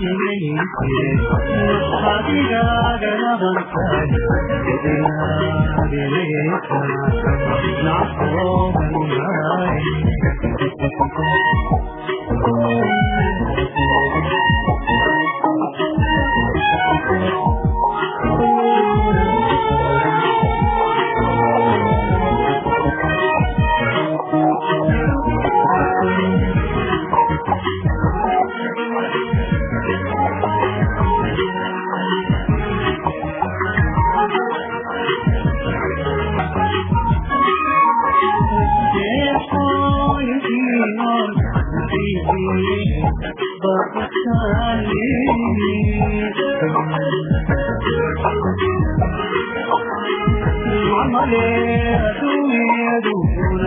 ದಿನನಿತ್ಯ ಮುಕ್ತಾಗಿರಾಗಣವಂತಾಗಿ ನಾಶೋಗಂಗಾಯ Thank you.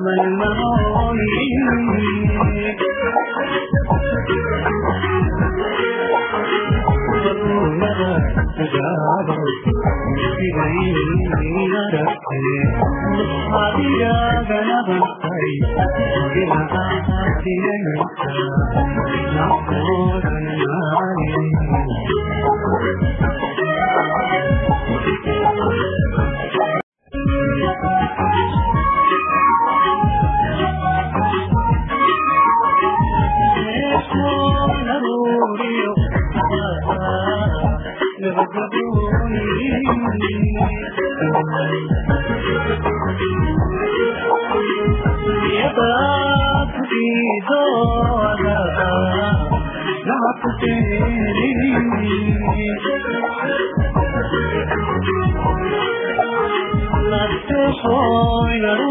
حكم المظالمين I'm बात की दो रात तेरी लगते सोया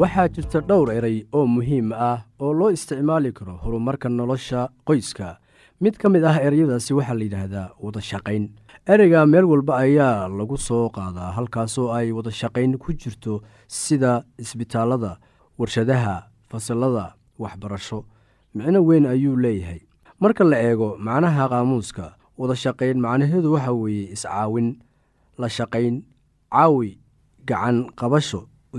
waxaa jirta dhowr eray oo muhiim ah oo loo isticmaali karo horumarka nolosha qoyska. Mid ka mid ah ereyadaasi waxaa la yidhaahdaa wada shaqayn. Ereyga meel walba ayaa lagu soo qaadaa halkaasoo ay wada shaqayn ku jirto sida isbitaallada warshadaha fasalada waxbarasho. Micno weyn ayuu leeyahay. Marka la eego macnaha qaamuuska wada shaqayn macnaheedu waxa weeye iscaawin la shaqayn caawi gacan qabasho u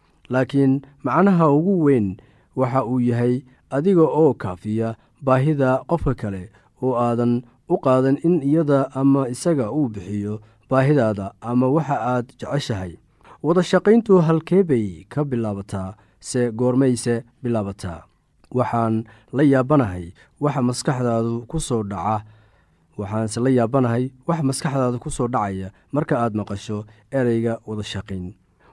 laakiin macnaha ugu weyn waxa uu yahay adiga oo kaafiya baahida qofka kale oo aadan u qaadan in iyada ama isaga uu bixiyo baahidaada ama waxa aad jeceshahay. Wada shaqayntu halkee bay ka bilaabataa se goormayse bilaabataa. Waxaan la yaabanahay waxa maskaxdaadu ku soo dhaca. Waxaanse la yaabanahay waxa maskaxdaada ku soo dhacaya marka aad maqasho ereyga wada shaqayn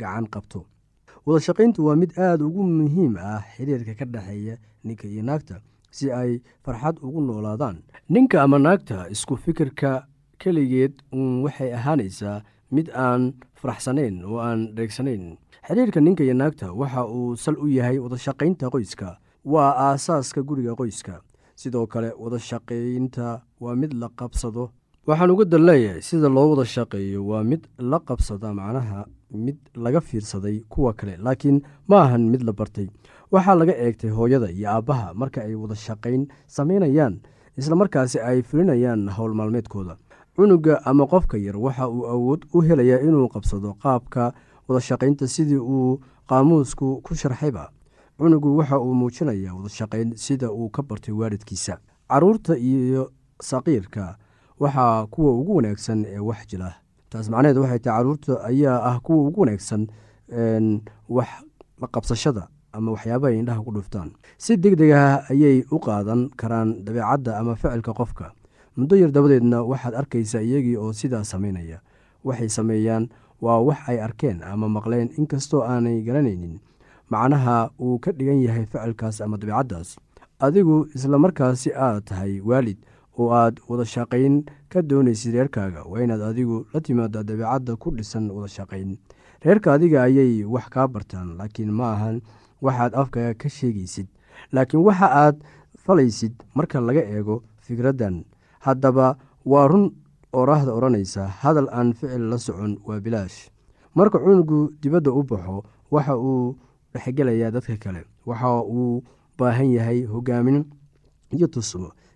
gacan qabto. Wadashaqayntu waa mid aada ugu muhiim ah xiriirka ka dhexeeya ninka iyo naagta si ay farxad ugu noolaadaan. Ninka ama naagta isku fikirka keligeed uun waxay ahaanaysaa mid aan faraxsanayn oo aan dheegsanayn. Xiriirka ninka iyo naagta waxa uu sal u yahay wadashaqaynta qoyska. Waa aasaaska guriga qoyska. Sidoo kale wadashaqaynta waa mid la qabsado. Waxaan uga dan sida loo wada shaqeeyo waa mid la qabsada macnaha mid laga fiirsaday kuwa kale laakiin ma ahan mid la bartay. Waxaa laga eegtay hooyada iyo aabbaha marka ay wada shaqayn samaynayaan islamarkaasi ay fulinayaan howl maalmeedkooda. Cunuga ama qofka yar waxa uu awood u helayaa inuu qabsado qaabka wadashaqaynta sidii uu qaamuusku ku sharxayba. Cunugu waxa uu muujinayaa wadashaqayn sida uu ka bartay waalidkiisa. Caruurta iyo saqiirka waxaa kuwa ugu wanaagsan ee wax jila taas macnaheed waxay tahay carruurta ayaa ah kuwa ugu wanaagsan wax la qabsashada ama waxyaabaha indhaha ku dhuftaan. Si deg deg ah ayay u qaadan karaan dabeecadda ama ficilka qofka. Muddo yar dabadeedna waxaad arkaysaa iyagii oo sidaa samaynaya waxay sameeyaan waa wax ay arkeen ama maqleen inkastoo aanay garanaynin. Macnaha uu ka dhigan yahay ficilkaas ama dabeecaddaas. Adigu islamarkaasi aad tahay waalid oo aad wada shaqayn ka doonaysid reerkaaga waa inaad adigu la timaada dabeecadda ku dhisan wada shaqayn. Reerka adiga ayay wax kaa bartaan laakiin ma ahan waxaad afka ka sheegaysid. Laakiin waxa aad falaysid marka laga eego fikraddan. Haddaba waa run oraahda odhanaysa hadal aan ficil la socon waa bilaash. Marka cunugu dibadda u baxo waxa uu dhexgelayaa dadka kale waxa uu baahan yahay hogaamin iyo tusmo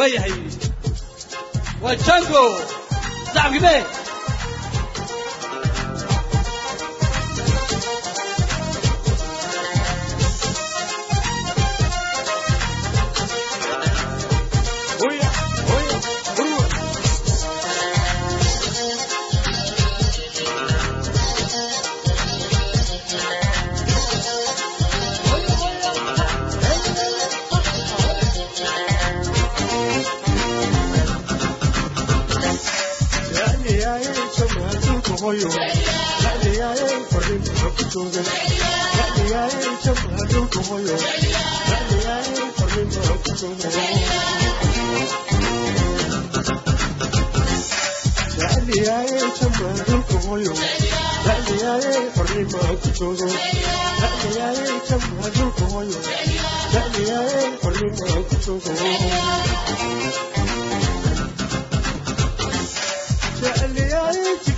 waayahay waa jango sacabkime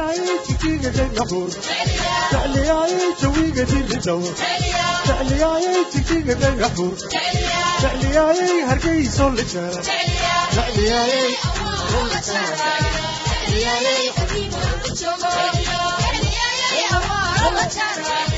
تعليايش جيجا جاي محور تعليايش ويجا جي لدور تعليايش جيجا جاي محور تعلياي هرقي صول لجارة تعلياي تعلياي حبيبي تعلياي أمار الله تعالى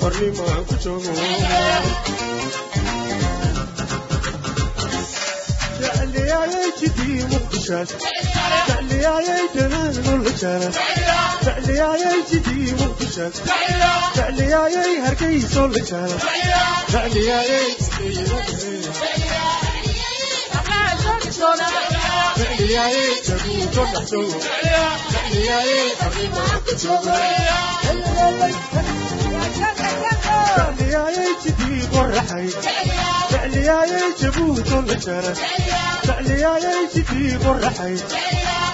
hornimaan ku joogo تعلياي جدي مخشاش تعلياي جنان والجرس تعلياي جدي مخشاش تعلياي هركي صول الجرس تعلياي جدي مخشاش تعلياي جدي مخشاش تعلياي جدي مخشاش علياي جدي قرحي علياي جبوت الجرس فعلياي تجيب الرحي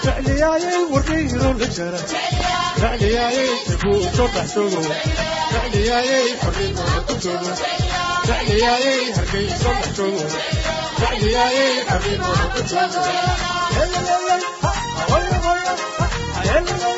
فعلياي ورير الجرى فعلياي تفوت وتحسن فعلياي حرين وتبتن فعلياي هرقي صلحتن فعلياي حرين وتبتن هلا هلا هلا هلا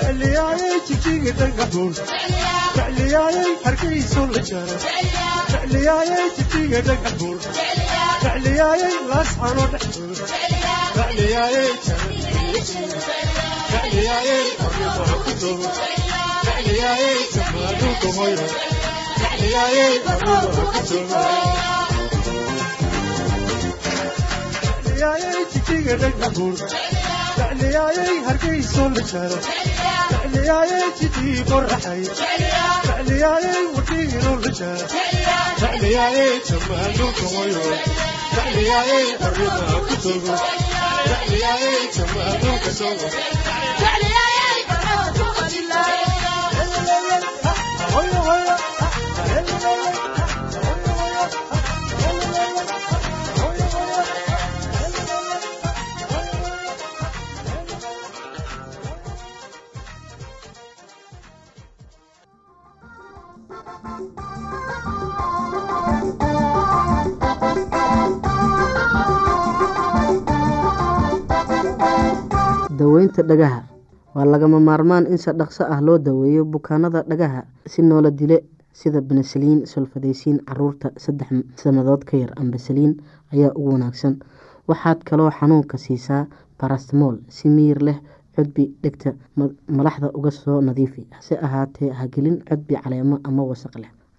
jeclyaayay jijiga dhangabuur jecliyaayay hargayso la jaro jecliyaayay jijiga dhangabuur jecliyaayay laascano dhexbuur jecliyaayay jecliyaayay arrimaa ku doobo jecliyaayay jamaanu gumoyo jecliyaayay arrimaa ku doobo jecliyaayay jijiga dhangabuur jeclyaayay hargayso la jaro jeclyaayay jidii qorraxay jeclyaayay wadiino la jaro jeclyaayay jamaanu kawayo jeclyaayay arrimaa ku togo jeclyaayay jamaanu ka sogo Oh, yeah, oh, yeah. Daweynta dhagaha. Waa lagama maarmaan in si dhaqso ah loo daweeyo bukaanada dhagaha si noola dile sida benesaliin sulfadaysiin carruurta saddex sanadood ka yar ambesaliin ayaa ugu wanaagsan. Waxaad kaloo xanuunka siisaa barastmool si miyir leh codbi dhegta madaxda uga soo nadiifi. Hase ahaatee hagelin codbi caleemo ama wasaq leh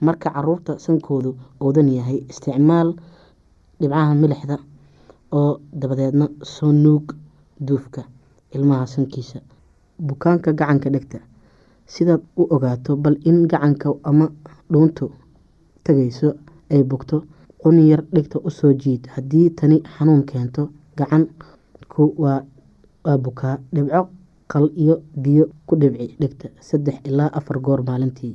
marka carruurta sankoodu oodan yahay isticmaal dhibcaha milixda oo dabadeedna soo nuug duufka ilmaha sankiisa. Bukaanka gacanka dhegta sidaad u ogaato bal in gacanka ama dhuuntu tagayso ay bugto quni yar dhegta u soo jiid. Haddii tani xanuun keento gacanku waa bukaa dhibco qal iyo biyo ku dhibci dhegta. Saddex ilaa afar goor maalintii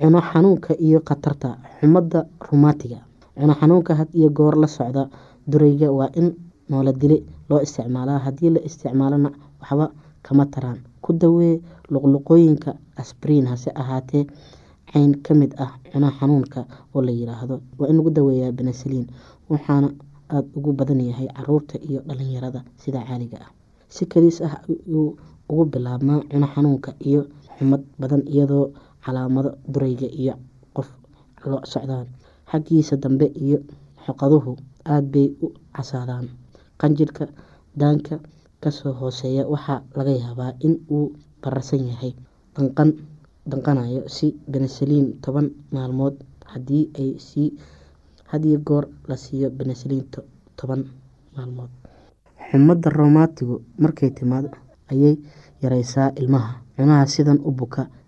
cuno xanuunka iyo khatarta xumadda rumaatiga cuno xanuunka had iyo goor la socda durayga waa in noola dile loo isticmaalaa haddii la isticmaalona waxba kama taraan. Ku dawee luqluqooyinka asbriin hase ahaatee cayn ka mid ah cuno xanuunka oo la yiraahdo. Waa in lagu daweeyaa benesaliin waxaana aada ugu badan yahay carruurta iyo dhalinyarada sida caaliga ah. Si kaliis ah ayuu ugu bilaabmaa cuno xanuunka iyo xumad badan iyadoo calaamado durayga iyo qof lo socdaan. Xaggiisa dambe iyo xoqaduhu aada bay u casaadaan. Qanjirhka daanka ka soo hooseeya waxaa laga yaabaa in uu bararsan yahay danqan danqanayo si benesaliin toban maalmood haddii ay sii hadiyo goor la siiyo benesaliin toban maalmood. Xumadda romaatigu markay timaado ayay yareysaa ilmaha. Cunaha sidan u buka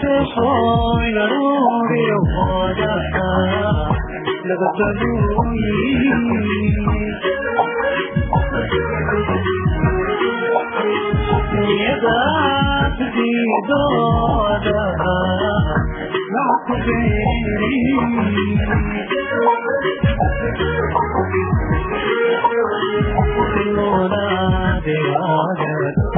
tuxooyna uuriyo hoodaha laga baduuyadaasidoodaha mackubeeri ولاد آدم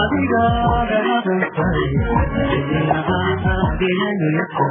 adiga waad hadaltahay inaaa bilaynaysaa